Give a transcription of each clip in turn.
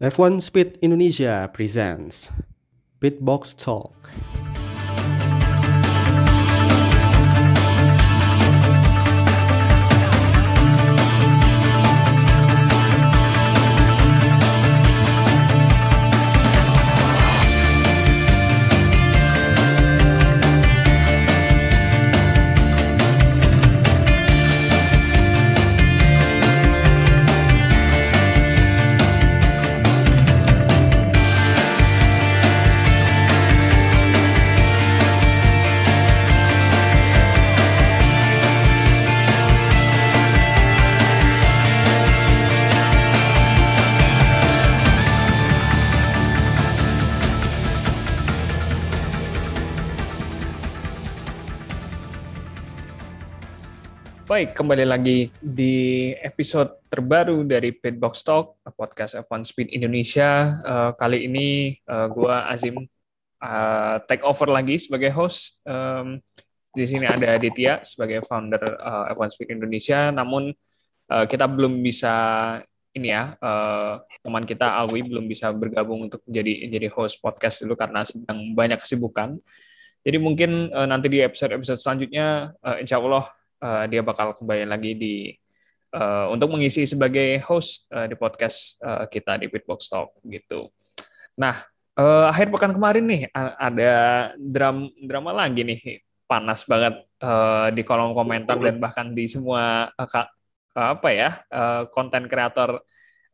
F1 Speed Indonesia presents Pitbox Talk. Baik, kembali lagi di episode terbaru dari Pitbox Talk, podcast F1 Speed Indonesia. Uh, kali ini uh, gua Azim uh, take over lagi sebagai host. Um, di sini ada Aditya sebagai founder uh, F1 Speed Indonesia. Namun uh, kita belum bisa ini ya, uh, teman kita Alwi belum bisa bergabung untuk jadi jadi host podcast dulu karena sedang banyak kesibukan. Jadi mungkin uh, nanti di episode-episode selanjutnya, uh, insya Allah uh, dia bakal kembali lagi di uh, untuk mengisi sebagai host uh, di podcast uh, kita di Pitbox Talk gitu. Nah, uh, akhir pekan kemarin nih ada dram drama lagi nih panas banget uh, di kolom komentar dan bahkan di semua uh, apa ya konten uh, kreator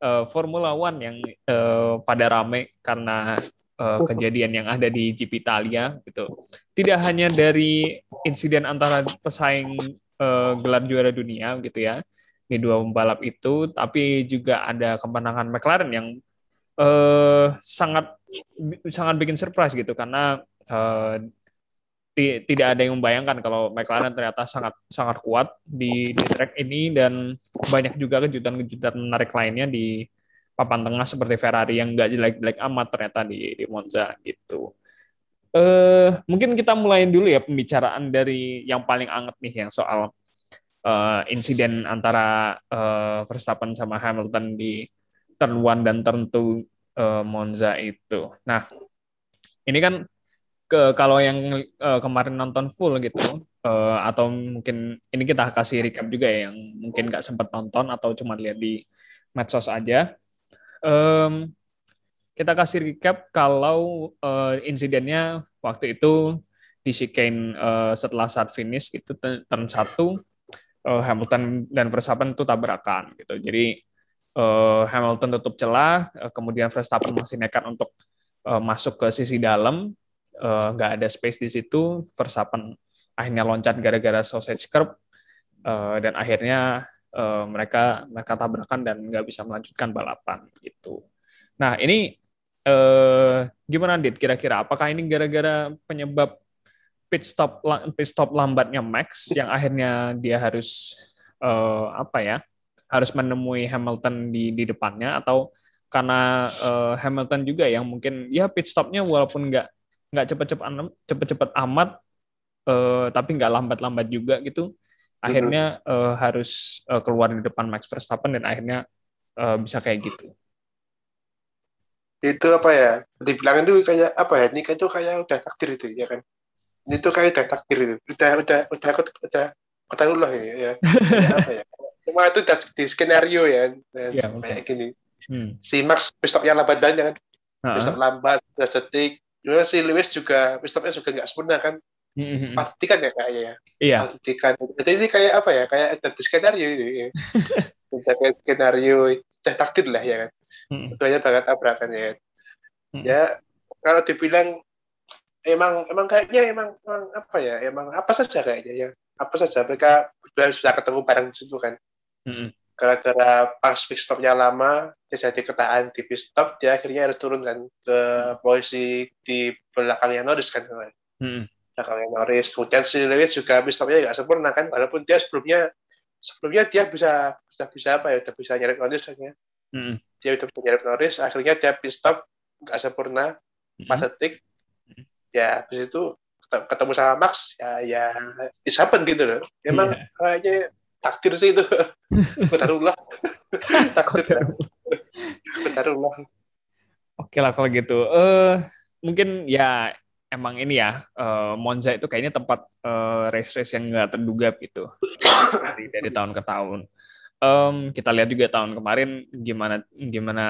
uh, Formula One yang uh, pada rame karena uh, kejadian yang ada di GP Italia gitu. Tidak hanya dari insiden antara pesaing uh, gelar juara dunia gitu ya di dua pembalap itu, tapi juga ada kemenangan McLaren yang uh, sangat sangat bikin surprise gitu. Karena uh, tidak ada yang membayangkan kalau McLaren ternyata sangat sangat kuat di, di track ini. Dan banyak juga kejutan-kejutan menarik lainnya di papan tengah seperti Ferrari yang nggak jelek-jelek amat ternyata di, di Monza gitu. Uh, mungkin kita mulai dulu ya pembicaraan dari yang paling anget nih yang soal uh, insiden antara uh, Verstappen sama Hamilton di turn one dan turn two uh, Monza itu. Nah, ini kan ke kalau yang uh, kemarin nonton full gitu uh, atau mungkin ini kita kasih recap juga ya yang mungkin nggak sempat nonton atau cuma lihat di medsos aja. Um, kita kasih recap kalau uh, insidennya waktu itu di chicane uh, setelah saat finish itu turn satu uh, Hamilton dan Verstappen itu tabrakan gitu. Jadi uh, Hamilton tutup celah, uh, kemudian Verstappen masih nekat untuk uh, masuk ke sisi dalam, nggak uh, ada space di situ. Verstappen akhirnya loncat gara-gara sausage curb uh, dan akhirnya uh, mereka mereka tabrakan dan nggak bisa melanjutkan balapan gitu. Nah ini eh, gimana Dit kira-kira? Apakah ini gara-gara penyebab pit stop pit stop lambatnya Max yang akhirnya dia harus eh, apa ya harus menemui Hamilton di di depannya? Atau karena eh, Hamilton juga yang mungkin ya pit stopnya walaupun nggak nggak cepet-cepet cepet-cepet amat eh, tapi nggak lambat-lambat juga gitu akhirnya uh, harus uh, keluar di depan Max Verstappen dan akhirnya uh, bisa kayak gitu itu apa ya dibilang itu kayak apa ya nikah itu kayak udah takdir itu ya kan ini tuh kayak udah takdir itu udah udah udah udah udah Allah ya, ya. apa ya cuma itu udah di skenario ya, ya kayak gini hmm. si Max pistopnya lambat banget kan uh-huh. lambat udah detik juga si Lewis juga pistopnya juga nggak sempurna kan Mm-hmm. Pastikan ya kayaknya ya. Iya. Pastikan. Jadi ini kayak apa ya? Kayak ada di skenario itu ya. kayak skenario, udah takdir lah ya kan hmm. banyak banget tabrakannya ya. Hmm. ya kalau dibilang emang emang kayaknya emang, emang apa ya emang apa saja kayaknya ya apa saja mereka sudah sudah ketemu bareng di situ kan hmm. gara-gara pas stopnya lama dia jadi ketahan di pit stop dia akhirnya harus turun kan ke posisi di belakangnya Norris kan hmm. belakangnya Norris kemudian si Lewis juga pit stopnya nggak sempurna kan walaupun dia sebelumnya sebelumnya dia bisa bisa bisa apa ya udah bisa nyeret Norris kan ya hmm dia udah menyerap Norris akhirnya dia pit stop nggak sempurna empat mm-hmm. detik mm-hmm. ya habis itu ketemu sama Max ya ya is happen gitu loh emang yeah. kayaknya takdir sih itu kodarullah takdir kodarullah Oke lah kalau gitu. Eh uh, mungkin ya emang ini ya uh, Monza itu kayaknya tempat uh, race-race yang nggak terduga gitu dari dari tahun ke tahun. Um, kita lihat juga tahun kemarin gimana gimana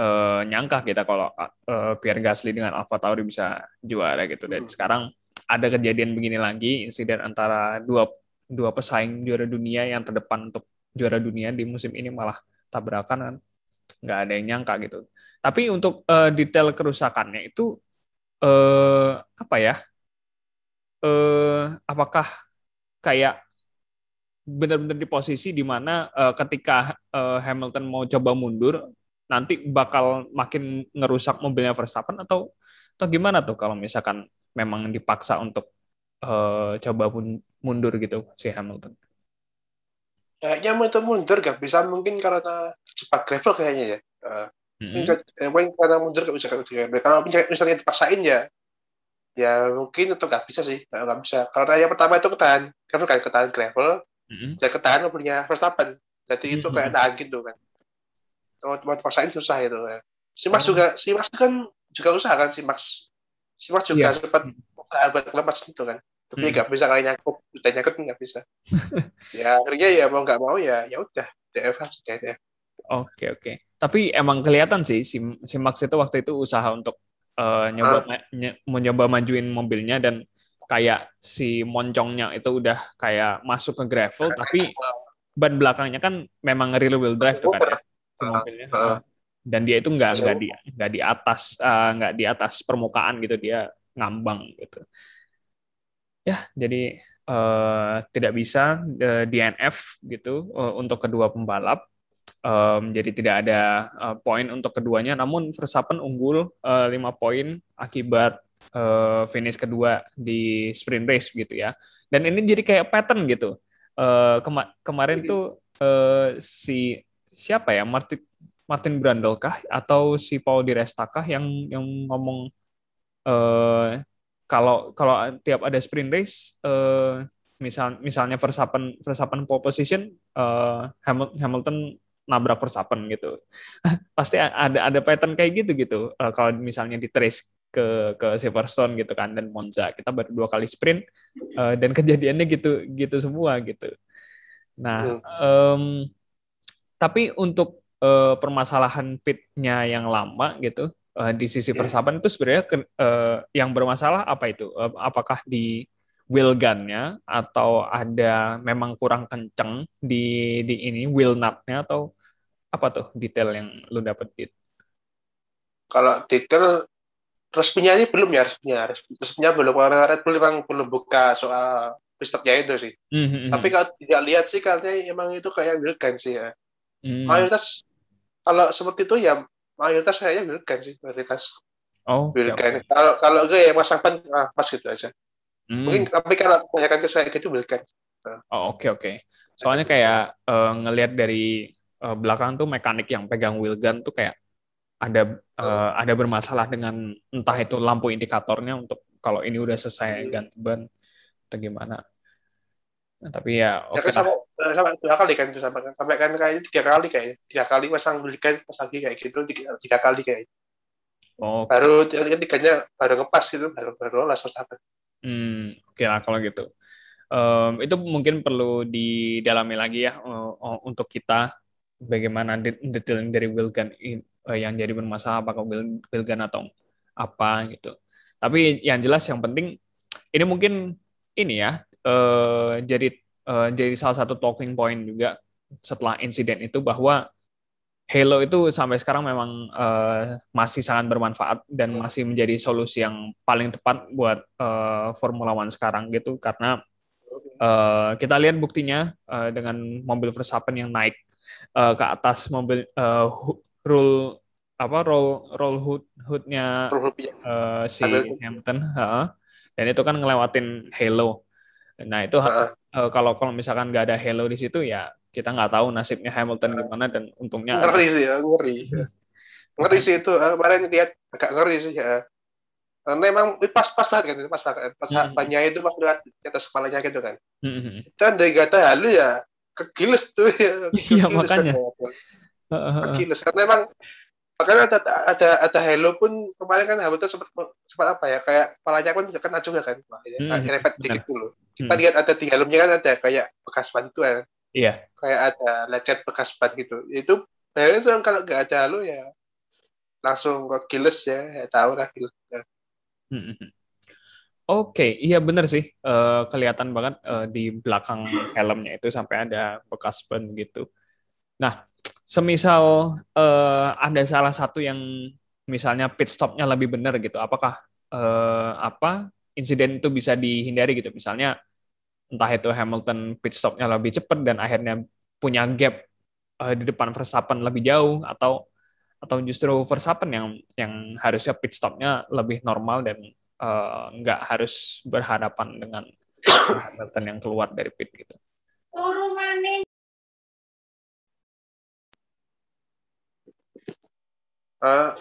uh, nyangka kita kalau uh, Pierre Gasly dengan Alfa Tauri bisa juara gitu dan hmm. sekarang ada kejadian begini lagi insiden antara dua dua pesaing juara dunia yang terdepan untuk juara dunia di musim ini malah tabrakan kan nggak ada yang nyangka gitu. Tapi untuk uh, detail kerusakannya itu eh, apa ya? Eh, apakah kayak benar-benar di posisi di mana eh, ketika eh, Hamilton mau coba mundur nanti bakal makin ngerusak mobilnya Verstappen atau atau gimana tuh kalau misalkan memang dipaksa untuk eh, coba mundur gitu si Hamilton? Kayaknya mau mundur gak bisa mungkin karena cepat gravel kayaknya ya. Uh, Mm-hmm. Mungkin karena mundur gak bisa juga. Kalau misalnya dipaksain ya, ya mungkin itu nggak bisa sih, nggak bisa. Karena yang pertama itu ketahan, karena kayak ketahan gravel, mm-hmm. dan ketahan mobilnya Verstappen. Jadi itu mm-hmm. kayak nahan gitu kan. Kalau mau dipaksain susah itu. Ya. Si Max oh. juga, si Max kan juga usaha kan si Max. Si Max juga yeah. sempat usaha buat lepas gitu kan. Tapi nggak hmm. bisa kali nyangkut, udah nyangkut nggak bisa. ya akhirnya ya mau nggak mau ya, ya udah DF ya. Oke oke. Tapi emang kelihatan sih si, si Max itu waktu itu usaha untuk uh, nyoba uh. ny mencoba majuin mobilnya dan kayak si moncongnya itu udah kayak masuk ke gravel tapi ban belakangnya kan memang rear wheel drive tuh kan ya si mobilnya. Uh. Dan dia itu nggak nggak di nggak di atas uh, nggak di atas permukaan gitu dia ngambang gitu. Ya, jadi uh, tidak bisa uh, DNF gitu uh, untuk kedua pembalap um, jadi tidak ada uh, poin untuk keduanya. Namun Verstappen unggul uh, 5 poin akibat uh, finish kedua di sprint race gitu ya. Dan ini jadi kayak pattern gitu. Uh, kema kemarin tuh uh, si siapa ya Martin Martin Brundle kah atau si Paul Di Resta kah yang yang ngomong uh, kalau kalau tiap ada sprint race uh, misal misalnya Verstappen Verstappen pole position uh, Hamilton nabrak Verstappen gitu. Pasti ada ada pattern kayak gitu gitu. Uh, kalau misalnya di trace ke ke Silverstone gitu kan dan Monza kita baru dua kali sprint uh, dan kejadiannya gitu gitu semua gitu. Nah, um, tapi untuk uh, permasalahan pitnya yang lama gitu uh, di sisi Verstappen itu sebenarnya uh, yang bermasalah apa itu? Uh, apakah di wheel gunnya atau ada memang kurang kenceng di di ini wheel nutnya atau apa tuh detail yang lu dapet gitu? Kalau detail resminya ini belum ya resminya resminya belum karena Red Bull memang belum buka soal pistoknya itu sih. Mm-hmm. Tapi kalau tidak lihat sih katanya emang itu kayak Wilken sih ya. Mm. Mayoritas kalau seperti itu ya mayoritas kayaknya Wilken sih mayoritas. Oh. Wilken. Okay. Kalau kalau gue ya Mas Afan ah, pas gitu aja. Mm. Mungkin tapi kalau kebanyakan kayak gitu Wilken. Oh oke okay, oke. Okay. Soalnya kayak uh, ngelihat dari uh, belakang tuh mekanik yang pegang wheel gun tuh kayak ada uh, ada bermasalah dengan entah itu lampu indikatornya untuk kalau ini udah selesai hmm. ganti ban atau gimana. Nah, tapi ya, ya oke okay kan sama, eh, sama dua kali kan itu sampai sampai kan kayak tiga kali kayak tiga kali pasang belikan pas lagi kayak gitu tiga, tiga kali kayak. Oh, baru yang tiganya baru ngepas gitu baru baru lolos Verstappen hmm oke okay lah kalau gitu. Um, itu mungkin perlu didalami lagi ya uh, untuk kita bagaimana detail dari Wilgan uh, yang jadi bermasalah apakah Wilgan atau apa gitu. Tapi yang jelas yang penting ini mungkin ini ya uh, jadi uh, jadi salah satu talking point juga setelah insiden itu bahwa Halo itu sampai sekarang memang uh, masih sangat bermanfaat dan masih menjadi solusi yang paling tepat buat uh, Formula One sekarang gitu karena uh, kita lihat buktinya uh, dengan mobil Verstappen yang naik uh, ke atas mobil uh, roll apa roll roll hood hoodnya uh, si Hamilton uh, dan itu kan ngelewatin halo. Nah itu uh. uh, kalau kalau misalkan nggak ada halo di situ ya kita nggak tahu nasibnya Hamilton gimana dan untungnya ngeri sih ya ngeri. Ngeri sih itu kemarin lihat agak ngeri sih ya. Karena emang pas pas banget kan pas banget pas hmm. banyak itu pas lihat di atas kepalanya gitu kan. Hmm. dan dari kata halu ya kegiles tuh ya. Iya makanya. Kegiles karena emang bahkan ada ada ada Hello pun kemarin kan Hamilton sempat sempat apa ya kayak palanya pun juga kan juga kan ya, hmm, repet dikit dulu kita hmm. lihat ada di helmnya kan ada kayak bekas ban itu kan iya kayak ada lecet bekas ban gitu itu bayangin kalau nggak ada halo ya langsung ke Gilles ya, ya tahu lah Gilles ya. hmm. hmm, hmm. Oke, okay, iya benar sih. Uh, kelihatan banget uh, di belakang helmnya itu sampai ada bekas ban gitu. Nah, semisal uh, ada salah satu yang misalnya pit stopnya lebih benar gitu, apakah uh, apa insiden itu bisa dihindari gitu? Misalnya entah itu Hamilton pit stopnya lebih cepat dan akhirnya punya gap uh, di depan Verstappen lebih jauh atau atau justru Verstappen yang yang harusnya pit stopnya lebih normal dan uh, nggak harus berhadapan dengan Hamilton yang keluar dari pit gitu. Uh,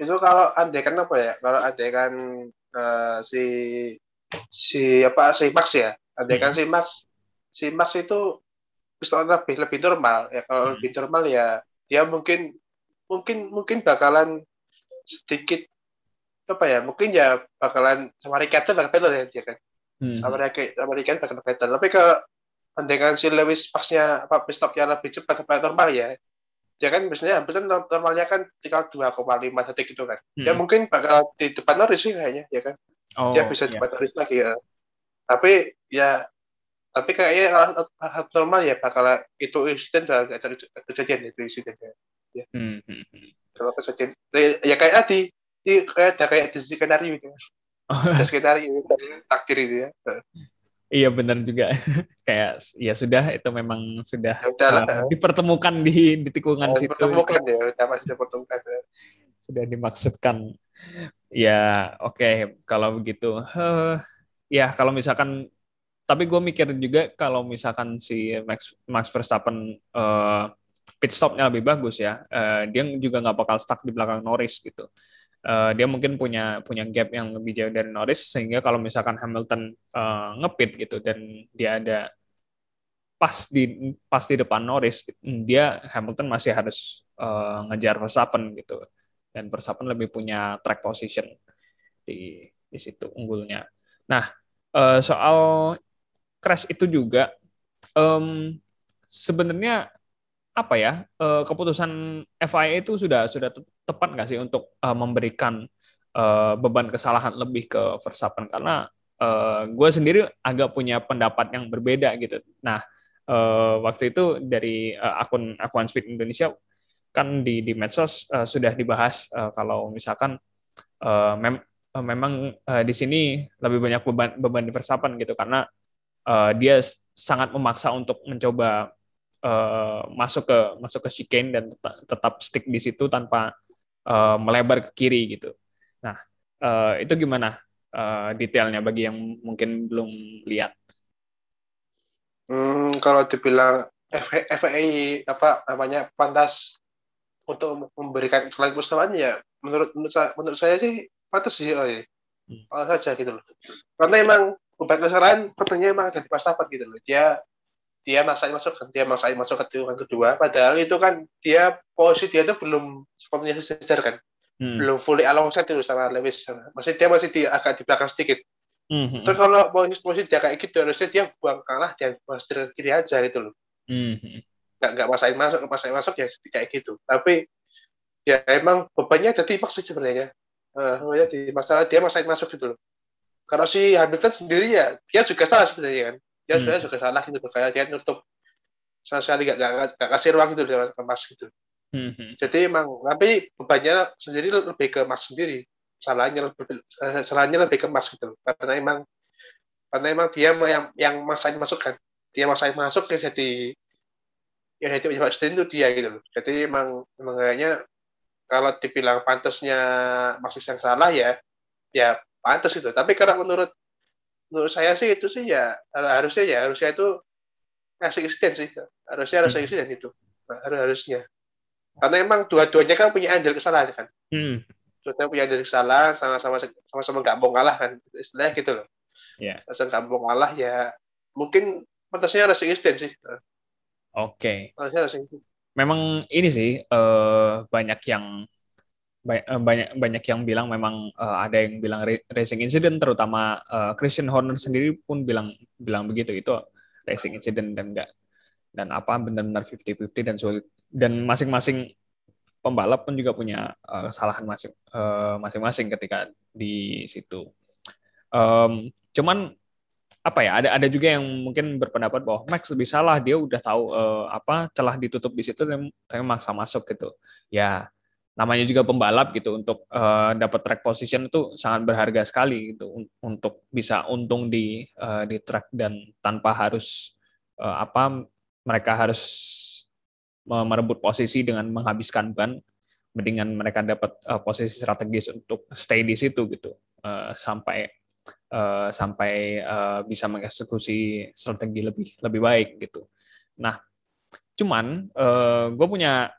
itu kalau andai kan apa ya? Kalau andai kan uh, si si apa si Max ya, andai kan hmm. si Max si Max itu pistol lebih lebih normal ya. Kalau hmm. lebih normal ya dia mungkin mungkin mungkin bakalan sedikit apa ya mungkin ya bakalan sama Ricardo bakal better ya dia kan hmm. sama sama Ricardo bakal better tapi ke dengan si Lewis pasnya apa stopnya lebih cepat lebih normal ya ya kan biasanya hampir kan normalnya kan tinggal 2,5 detik gitu kan hmm. ya mungkin bakal di depan Norris sih kayaknya ya kan oh, dia bisa di depan Norris lagi ya tapi ya tapi kayaknya normal ya bakal itu insiden gak kejadian itu insidennya ya. Hmm, hmm, hmm. kalau kejadian ya kayak tadi di kayak ada kayak di skenario gitu oh. skenario takdir itu ya Iya benar juga. Kayak ya sudah itu memang sudah uh, dipertemukan di di tikungan oh, situ. Dipertemukan ya, sudah dipertemukan. Ya. Sudah dimaksudkan. Ya oke okay. kalau begitu. Uh, ya kalau misalkan tapi gue mikir juga kalau misalkan si Max Max Verstappen uh, pit stopnya lebih bagus ya, uh, dia juga nggak bakal stuck di belakang Norris gitu uh, dia mungkin punya punya gap yang lebih jauh dari Norris sehingga kalau misalkan Hamilton uh, ngepit gitu dan dia ada pas di pas di depan Norris dia Hamilton masih harus uh, ngejar Verstappen gitu dan Verstappen lebih punya track position di di situ unggulnya. Nah uh, soal crash itu juga um, sebenarnya apa ya uh, keputusan FIA itu sudah sudah tepat nggak sih untuk uh, memberikan uh, beban kesalahan lebih ke Verstappen karena gue sendiri agak punya pendapat yang berbeda gitu. Nah waktu itu dari akun akun Speed Indonesia kan di di medsos sudah dibahas kalau misalkan mem memang di sini lebih banyak beban beban di Verstappen gitu karena dia sangat memaksa untuk mencoba uh, masuk ke masuk ke chicane dan tetap, tetap stick di situ tanpa uh, melebar ke kiri gitu. Nah, uh, itu gimana uh, detailnya bagi yang mungkin belum lihat? Hmm, kalau dibilang FAI apa namanya pantas untuk memberikan selain keselamatan ya menurut menurut saya, menurut saya sih pantas sih oh ya. Hmm. saja gitu loh. Karena emang beban kesalahan pertanyaan emang ada di Pastapat gitu loh. Dia dia maksain masuk kan dia maksain masuk ke tikungan kedua. Padahal itu kan dia posisi dia itu belum sepenuhnya sejajar kan. Hmm. belum fully alongside itu sama Lewis. Masih dia masih di agak di belakang sedikit. Hmm. terus kalau posisi, posisi dia kayak gitu harusnya dia buang kalah dia setir kiri aja gitu loh. Hmm. nggak nggak maksain masuk maksain masuk ya kayak gitu. Tapi ya emang bebannya jadi maksud sebenarnya. Uh, di masalah dia maksain masuk gitu loh. Kalau si Hamilton sendiri ya dia juga salah sebenarnya kan dia hmm. sebenarnya juga salah gitu kayak dia nutup. Sama sekali gak, gak, gak kasih ruang gitu ke Mas gitu. Hmm, hmm. jadi emang tapi bebannya sendiri lebih ke Mas sendiri. Salahnya lebih eh, salahnya lebih ke Mas gitu. Karena emang karena emang dia yang yang maksain masuk kan dia maksain masuk dia jadi ya jadi penyebab itu dia gitu loh. Jadi emang emang kayaknya kalau dibilang pantasnya masih yang salah ya ya pantas itu tapi karena menurut menurut saya sih itu sih ya harusnya ya harusnya itu ngasih insiden sih harusnya harus hmm. insiden itu harus harusnya karena emang dua-duanya kan punya andil kesalahan kan hmm. dua punya andil kesalahan sama-sama sama-sama nggak mau kalah kan istilahnya gitu loh yeah. sama nggak mau kalah ya mungkin pantasnya harus insiden sih oke okay. memang ini sih uh, banyak yang banyak banyak banyak yang bilang memang uh, ada yang bilang racing incident terutama uh, Christian Horner sendiri pun bilang bilang begitu itu racing incident dan enggak dan apa benar-benar 50-50 dan sulit dan masing-masing pembalap pun juga punya uh, kesalahan masing uh, masing-masing ketika di situ. Um, cuman apa ya ada ada juga yang mungkin berpendapat bahwa Max lebih salah dia udah tahu uh, apa celah ditutup di situ saya maksa masuk gitu ya namanya juga pembalap gitu untuk uh, dapat track position itu sangat berharga sekali gitu untuk bisa untung di uh, di track dan tanpa harus uh, apa mereka harus merebut posisi dengan menghabiskan ban mendingan mereka dapat uh, posisi strategis untuk stay di situ gitu uh, sampai uh, sampai uh, bisa mengeksekusi strategi lebih lebih baik gitu. Nah, cuman uh, gue punya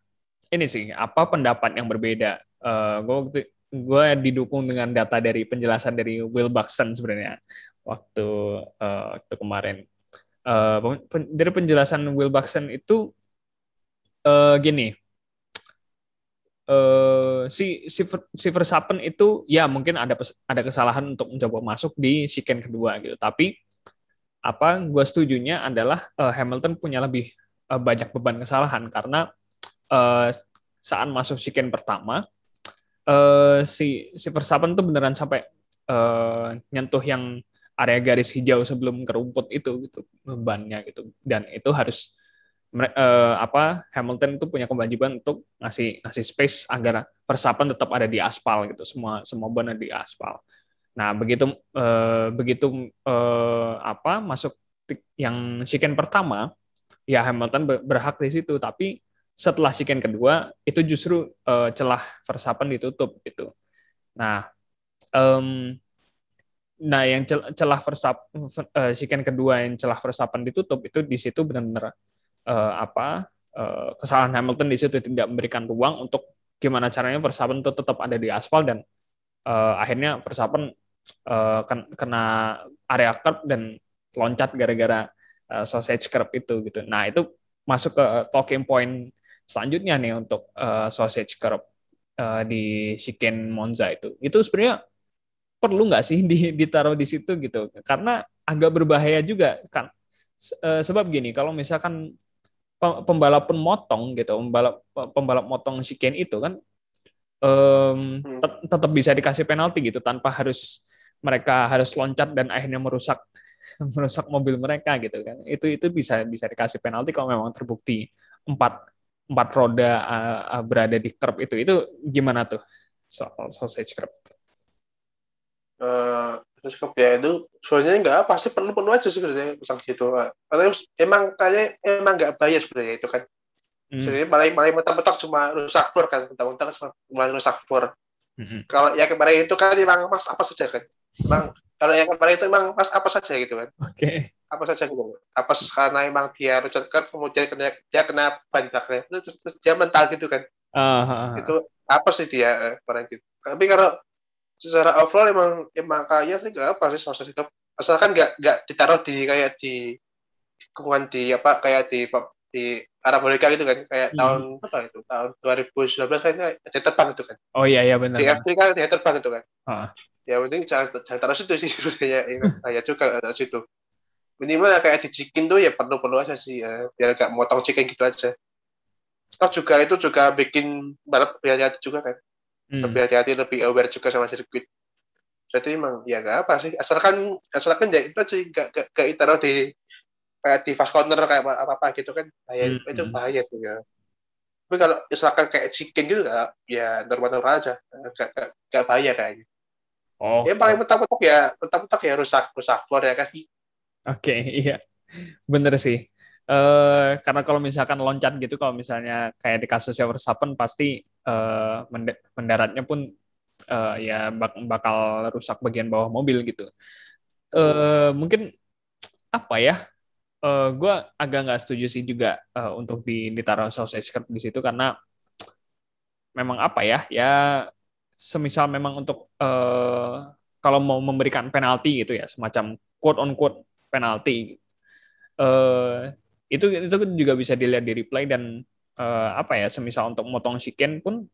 ini sih apa pendapat yang berbeda. Uh, gue gue didukung dengan data dari penjelasan dari Will Buxton sebenarnya waktu uh, waktu kemarin. Uh, dari penjelasan Will Buxton itu uh, gini, uh, si si si Verstappen itu ya mungkin ada ada kesalahan untuk mencoba masuk di siken kedua gitu. Tapi apa gue setujunya adalah uh, Hamilton punya lebih uh, banyak beban kesalahan karena uh, saat masuk siken pertama uh, si si Verstappen tuh beneran sampai uh, nyentuh yang area garis hijau sebelum ke rumput itu gitu bebannya gitu. Dan itu harus uh, apa Hamilton itu punya kewajiban untuk ngasih ngasih space agar persapan tetap ada di aspal gitu semua semua ban di aspal. Nah begitu uh, begitu uh, apa masuk yang siken pertama ya Hamilton berhak di situ. Tapi setelah siken kedua itu justru uh, celah persapan ditutup gitu nah um, nah yang celah versap uh, siken kedua yang celah persapan ditutup itu di situ benar-benar uh, apa uh, kesalahan Hamilton di situ tidak memberikan ruang untuk gimana caranya Verstappen itu tetap ada di aspal dan uh, akhirnya Verstappen uh, kena area curb dan loncat gara-gara uh, sausage curb itu gitu. Nah itu masuk ke talking point selanjutnya nih untuk uh, sausage curb uh, di chicane Monza itu. Itu sebenarnya perlu nggak sih ditaruh di situ gitu? Karena agak berbahaya juga kan. sebab gini, kalau misalkan pembalap pun motong gitu, pembalap pembalap motong chicane itu kan um, tet tetap bisa dikasih penalti gitu tanpa harus mereka harus loncat dan akhirnya merusak merusak mobil mereka gitu kan. Itu itu bisa bisa dikasih penalti kalau memang terbukti empat empat roda uh, berada di curb itu. Itu gimana tuh soal sausage curb? Uh, terus ya itu sebenarnya nggak apa sih perlu perlu aja sebenarnya pasang gitu karena emang kayak emang nggak bayar sebenarnya itu kan hmm. sebenarnya paling paling mentok-mentok cuma rusak floor kan mentok-mentok cuma rusak floor hmm. kalau yang kemarin itu kan emang mas apa saja kan emang kalau yang kemarin itu emang mas apa saja gitu kan? Oke. Okay. apa saja gitu. Apa karena emang dia rusak kan kemudian kena dia kena ban itu dia mental gitu kan? Uh, uh, uh. itu apa sih dia eh, kemarin gitu? Tapi kalau secara overall emang emang kaya sih gak apa sih sosis itu asalkan nggak nggak ditaruh di kayak di lingkungan di apa kayak di di Arabolika gitu kan? Kayak hmm. tahun apa itu? Tahun 2019 kayaknya ada terbang itu kan? Oh iya iya benar di kan ada terbang itu kan? Uh. Ya penting jangan jangan taruh situ sih sebenarnya. Kayak juga taruh situ minimal kayak di chicken tuh ya perlu perlu aja sih ya, biar gak motong chicken gitu aja. Toh juga itu juga bikin balap hati juga kan. Hmm. lebih hati-hati lebih aware juga sama sirkuit. Jadi emang ya nggak apa sih. Asalkan asalkan ya itu sih gak gak, gak ditaruh di kayak di fast corner kayak apa apa, -apa gitu kan. Bahaya hmm. itu bahaya sih ya. Tapi kalau misalkan kayak chicken gitu gak, ya normal-normal aja. Gak, gak, gak bahaya kayaknya oh yang paling mentok-mentok ya mentok-mentok ya rusak rusak floor ya kan oke okay, iya bener sih Uh, karena kalau misalkan loncat gitu, kalau misalnya kayak di kasusnya Verstappen pasti uh, mendaratnya pun uh, ya bak bakal rusak bagian bawah mobil gitu. Uh, mungkin apa ya? Uh, gue agak nggak setuju sih juga uh, untuk di, ditaruh sausage curb di situ karena memang apa ya? Ya semisal memang untuk uh, kalau mau memberikan penalti gitu ya, semacam quote on quote penalti. Uh, itu itu juga bisa dilihat di replay dan uh, apa ya semisal untuk motong chicken pun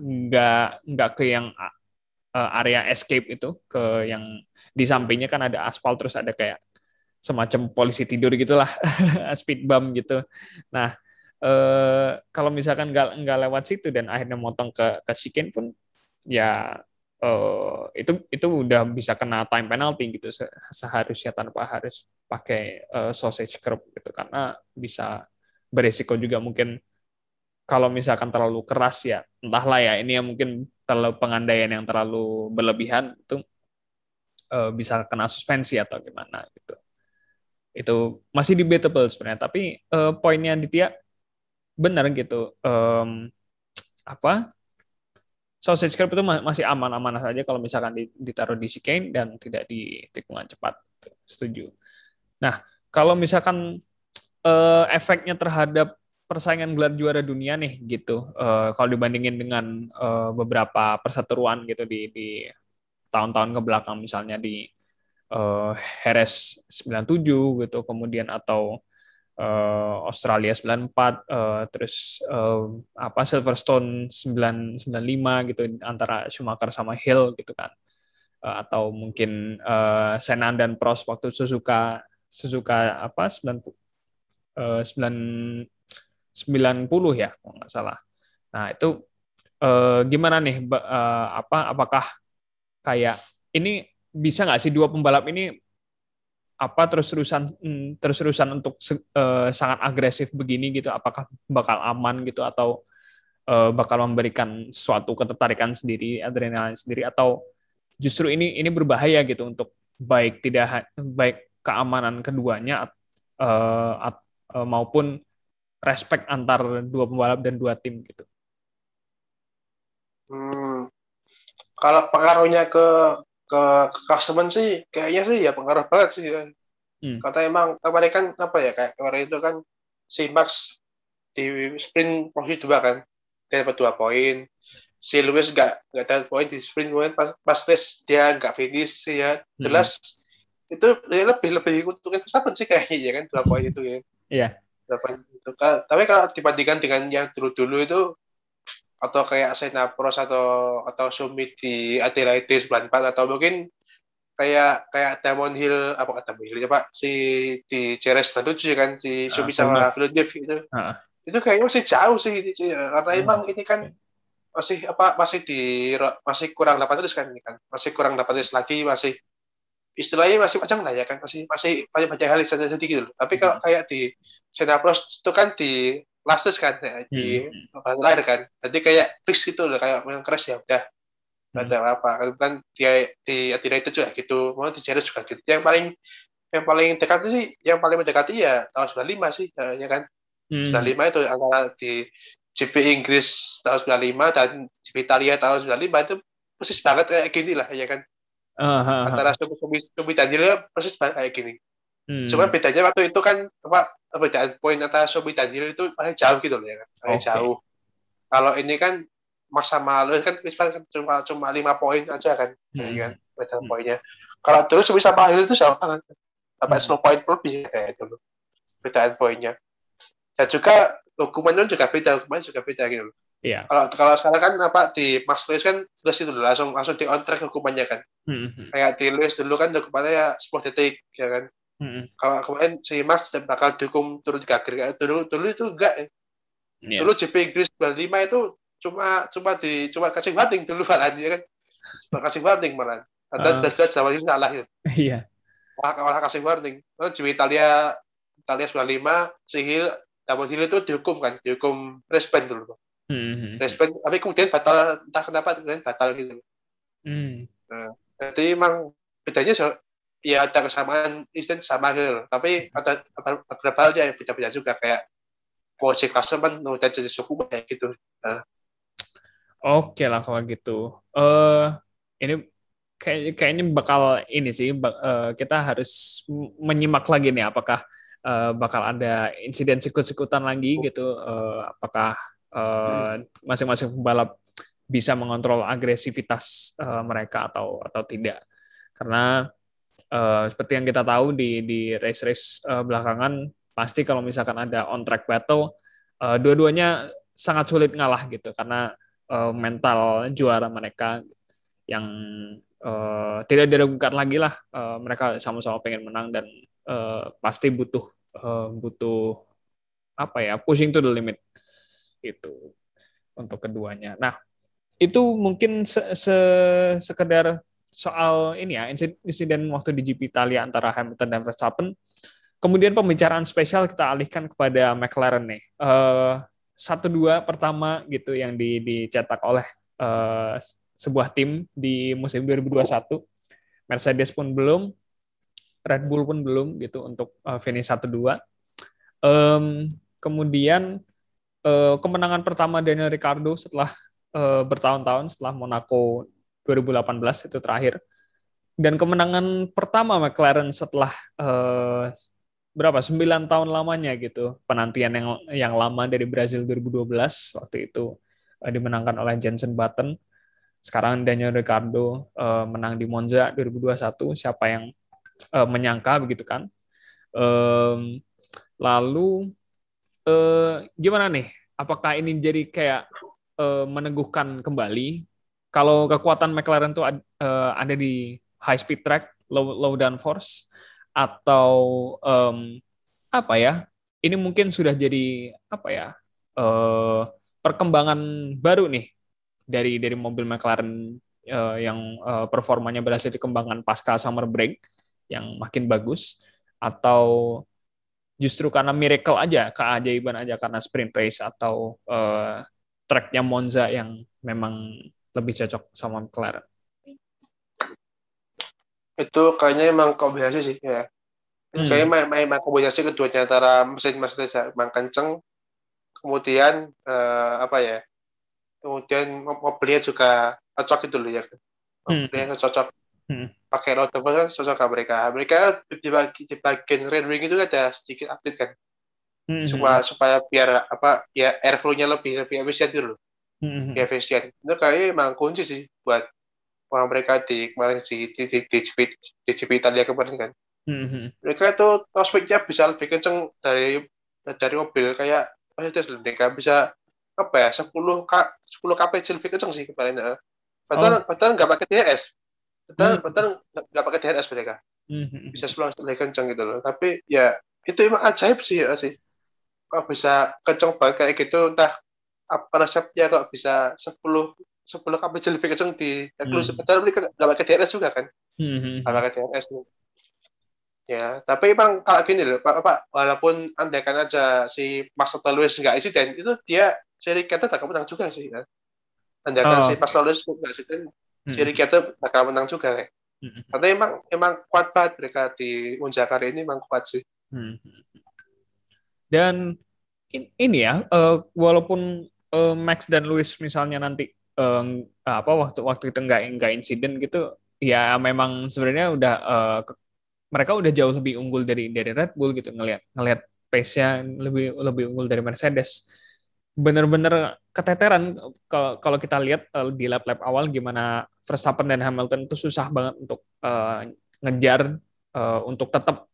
nggak nggak ke yang uh, area escape itu ke yang di sampingnya kan ada aspal terus ada kayak semacam polisi tidur gitulah speed bump gitu nah uh, kalau misalkan nggak nggak lewat situ dan akhirnya motong ke ke chicane pun ya uh, itu itu udah bisa kena time penalty gitu seharusnya tanpa harus pakai uh, sausage curb gitu. Karena bisa beresiko juga mungkin kalau misalkan terlalu keras ya entahlah ya ini yang mungkin terlalu pengandaian yang terlalu berlebihan itu uh, bisa kena suspensi atau gimana gitu. Itu masih debatable sebenarnya tapi uh, poinnya Ditya benar gitu um, apa sausage curb itu masih aman-aman saja kalau misalkan ditaruh di chicane dan tidak di tikungan cepat setuju nah kalau misalkan uh, efeknya terhadap persaingan gelar juara dunia nih gitu. Uh, kalau dibandingin dengan uh, beberapa perseteruan gitu di tahun-tahun ke belakang misalnya di uh, Heres 97 gitu, kemudian atau uh, Australia 94 uh, terus uh, apa Silverstone 995 gitu antara Schumacher sama Hill gitu kan. Uh, atau mungkin uh, Senan dan Prost waktu Suzuka Suzuka apa 90 uh, 9 90 ya kalau nggak salah. Nah itu eh, gimana nih eh, apa apakah kayak ini bisa nggak sih dua pembalap ini apa terus-terusan hmm, terus-terusan untuk eh, sangat agresif begini gitu apakah bakal aman gitu atau eh, bakal memberikan suatu ketertarikan sendiri adrenalin sendiri atau justru ini ini berbahaya gitu untuk baik tidak baik keamanan keduanya uh, uh, maupun respect antar dua pembalap dan dua tim gitu. Hmm. Kalau pengaruhnya ke ke, ke customer sih kayaknya sih ya pengaruh banget sih kan. Hmm. Kata emang kemarin kan apa ya kayak kemarin itu kan si Max di sprint posisi dua kan dia dapat dua poin si Lewis nggak nggak dapat poin di sprint kemudian pas, pas race dia nggak finish ya hmm. jelas hmm. itu ya lebih lebih untuk Verstappen sih kayaknya ya kan dua poin itu ya iya gitu. Tapi kalau dibandingkan dengan yang dulu-dulu itu atau kayak Sena Pros atau atau Summit di Adelaide 94 atau mungkin kayak kayak Diamond Hill apa kata Hill ya Pak? Si di Ceres 97 ya kan si uh, Summit sama Villeneuve itu. Uh. itu kayaknya masih jauh sih ini karena uh, emang ini kan masih apa masih di masih kurang 800 kan ini kan. Masih kurang 800 lagi masih istilahnya masih panjang lah ya kan masih masih banyak banyak hal saja jadi gitu loh. Tapi kalau hmm. kayak di Senapros itu kan di Lastes kan ya, di hmm. terakhir kan. Jadi kayak fix gitu loh kayak yang keras ya udah hmm. ada apa kan dia di Atira itu juga gitu mau di Jerez juga gitu yang paling yang paling dekat sih yang paling mendekati ya tahun 95 sih ya, ya kan hmm. 95 itu antara di GP Inggris tahun 95 dan GP Italia tahun 95 itu persis banget kayak gini lah ya kan uh, antara Sumi Sumi Daniel persis kayak gini. Hmm. Cuma bedanya waktu itu kan apa perbedaan poin antara Sumi Daniel itu paling jauh gitu loh ya kan, paling okay. jauh. Kalau ini kan masa malu kan cuma cuma lima poin aja kan, hmm. ya kan beda hmm. poinnya. Kalau terus sama Daniel itu sama kan, sampai hmm. 10 poin lebih kayak itu loh, bedaan poinnya. Dan juga hukumannya juga beda, hukumannya juga beda gitu loh. Iya. Kalau kalau sekarang kan apa di Max Lewis kan terus itu langsung langsung di on track hukumannya kan. Mm-hmm. Kayak di Lewis dulu kan hukumannya ya 10 detik ya kan. Mm-hmm. Kalau kemarin si Max bakal dihukum turun tiga kayak dulu dulu itu enggak. Yeah. Dulu GP Inggris 25 itu cuma cuma di cuma kasih warning dulu malah ya kan. Cuma kasih warning malah. Ada uh. sudah sudah sama ini salah ya. Iya. Malah, malah kasih warning. Lalu GP Italia Italia 95 si Hill Double Hill itu dihukum kan, dihukum respect dulu. Hmm. Respect, tapi kemudian batal entah kenapa kemudian batal gitu. Hmm. Nah, jadi emang bedanya ya ada kesamaan instan sama gitu tapi ada, beberapa hal yang beda-beda juga kayak posisi klasemen dan jenis suku kayak gitu. Nah. Oke lah kalau gitu. Uh, ini kayak kayaknya bakal ini sih uh, kita harus menyimak lagi nih apakah uh, bakal ada insiden sikut-sikutan lagi gitu uh, apakah Eh, masing-masing uh, pembalap bisa mengontrol agresivitas uh, mereka atau atau tidak karena uh, seperti yang kita tahu di di race race uh, belakangan pasti kalau misalkan ada on track battle uh, dua-duanya sangat sulit ngalah gitu karena uh, mental juara mereka yang uh, tidak diragukan lagi lah uh, mereka sama-sama pengen menang dan uh, pasti butuh uh, butuh apa ya pushing to the limit itu untuk keduanya. Nah itu mungkin se -se sekedar soal ini ya insiden waktu di GP Italia antara Hamilton dan Verstappen. Kemudian pembicaraan spesial kita alihkan kepada McLaren nih. Uh, satu dua pertama gitu yang di, dicetak oleh uh, sebuah tim di musim 2021. Mercedes pun belum, Red Bull pun belum gitu untuk uh, finish satu dua. Um, kemudian uh, kemenangan pertama Daniel Ricciardo setelah uh, bertahun-tahun setelah Monaco 2018 itu terakhir. Dan kemenangan pertama McLaren setelah uh, berapa sembilan tahun lamanya gitu penantian yang yang lama dari Brazil 2012 waktu itu uh, dimenangkan oleh Jensen Button. Sekarang Daniel Ricciardo uh, menang di Monza 2021. Siapa yang uh, menyangka begitu kan? Um, lalu uh, gimana nih? Apakah ini jadi kayak uh, meneguhkan kembali kalau kekuatan McLaren tuh uh, ada di high speed track, low low downforce atau um, apa ya? Ini mungkin sudah jadi apa ya? Uh, perkembangan baru nih dari dari mobil McLaren uh, yang uh, performanya berhasil dikembangkan pasca summer break yang makin bagus atau justru karena miracle aja, keajaiban aja karena sprint race atau uh, tracknya Monza yang memang lebih cocok sama McLaren? Itu kayaknya emang kombinasi sih ya. Hmm. Kayaknya memang kombinasi keduanya antara mesin Mercedes emang kenceng, kemudian uh, apa ya? Kemudian mobilnya juga cocok itu loh ya. Hmm. Mobilnya hmm. cocok. Hmm. Pakai road kan cocok ke mereka. Mereka di, bagi, di bagian rear wing itu ada sedikit update kan. Hmm. Supaya supaya biar apa ya airflow-nya lebih lebih efisien gitu loh mm-hmm. efisien itu kayaknya emang kunci sih buat orang mereka di kemarin di di di, di, di, di GP Italia kemarin kan mm-hmm. mereka itu prospeknya bisa lebih kenceng dari dari mobil kayak Mercedes mereka bisa apa ya 10 k 10 kpj lebih kenceng sih kemarin ya. Padahal oh. padahal nggak pakai DRS. Padahal mm-hmm. padahal nggak pakai DRS mereka. Mm-hmm. Bisa 10 lebih kenceng gitu loh. Tapi ya itu emang ajaib sih ya sih. Kok bisa kenceng banget kayak gitu entah resepnya kok bisa 10 10 kpj lebih kenceng di eksklusif hmm. padahal mereka nggak pakai DRS juga kan hmm. nggak pakai DRS nih ya tapi emang kalau gini loh pak, pak walaupun andaikan aja si Max Lewis nggak insiden itu dia seri kita tak menang juga sih kan andaikan oh. si Max Lewis nggak insiden hmm. seri kita bakal menang juga kan hmm. karena emang emang kuat banget mereka di kali ini emang kuat sih hmm. dan ini ya uh, walaupun uh, Max dan Lewis misalnya nanti uh, apa waktu waktu itu nggak nggak insiden gitu ya memang sebenarnya udah uh, mereka udah jauh lebih unggul dari dari Red Bull gitu ngelihat ngelihat pace-nya lebih lebih unggul dari Mercedes. Bener-bener keteteran kalau kalau kita lihat uh, di lap-lap awal gimana Verstappen dan Hamilton itu susah banget untuk uh, ngejar uh, untuk tetap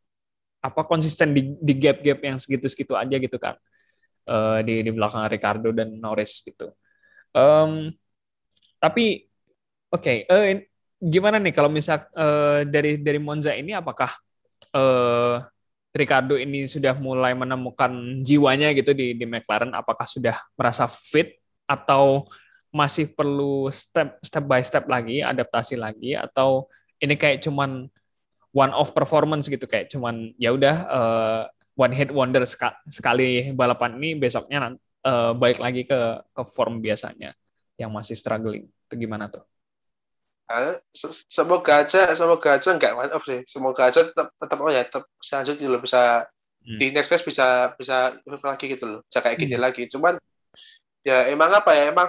apa konsisten di, di gap-gap yang segitu-segitu aja gitu kan uh, di di belakang Ricardo dan Norris gitu. Um, tapi oke, okay, uh, eh, gimana nih kalau misal uh, dari dari Monza ini apakah uh, Ricardo ini sudah mulai menemukan jiwanya gitu di di McLaren? Apakah sudah merasa fit atau masih perlu step step by step lagi, adaptasi lagi atau ini kayak cuman one off performance gitu kayak cuman ya udah uh, one hit wonder sekali balapan ini besoknya uh, balik lagi ke ke form biasanya yang masih struggling itu gimana tuh? Uh, semoga aja semoga aja nggak one off sih semoga aja tetap tetap oh ya tetap selanjutnya loh bisa hmm. di next race bisa bisa lagi gitu loh bisa kayak gini hmm. lagi cuman ya emang apa ya emang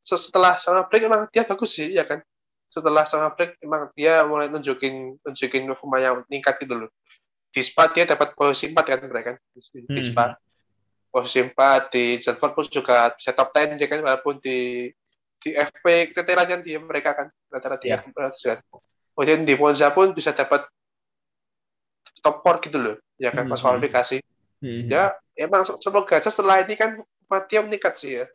setelah sama break emang dia bagus sih ya kan setelah sama break emang dia mulai nunjukin nunjukin performa yang meningkat gitu loh di Spa dia dapat posisi 4 kan mereka kan di, di Spa. Hmm. Posisi 4 di Zandvoort pun juga bisa top 10 ya kan walaupun di di FP keterangan dia mereka kan rata-rata yeah. kan. Kemudian di Monza pun bisa dapat top 4 gitu loh ya kan hmm. pas kualifikasi. Hmm. Ya emang semoga aja setelah ini kan dia meningkat sih ya.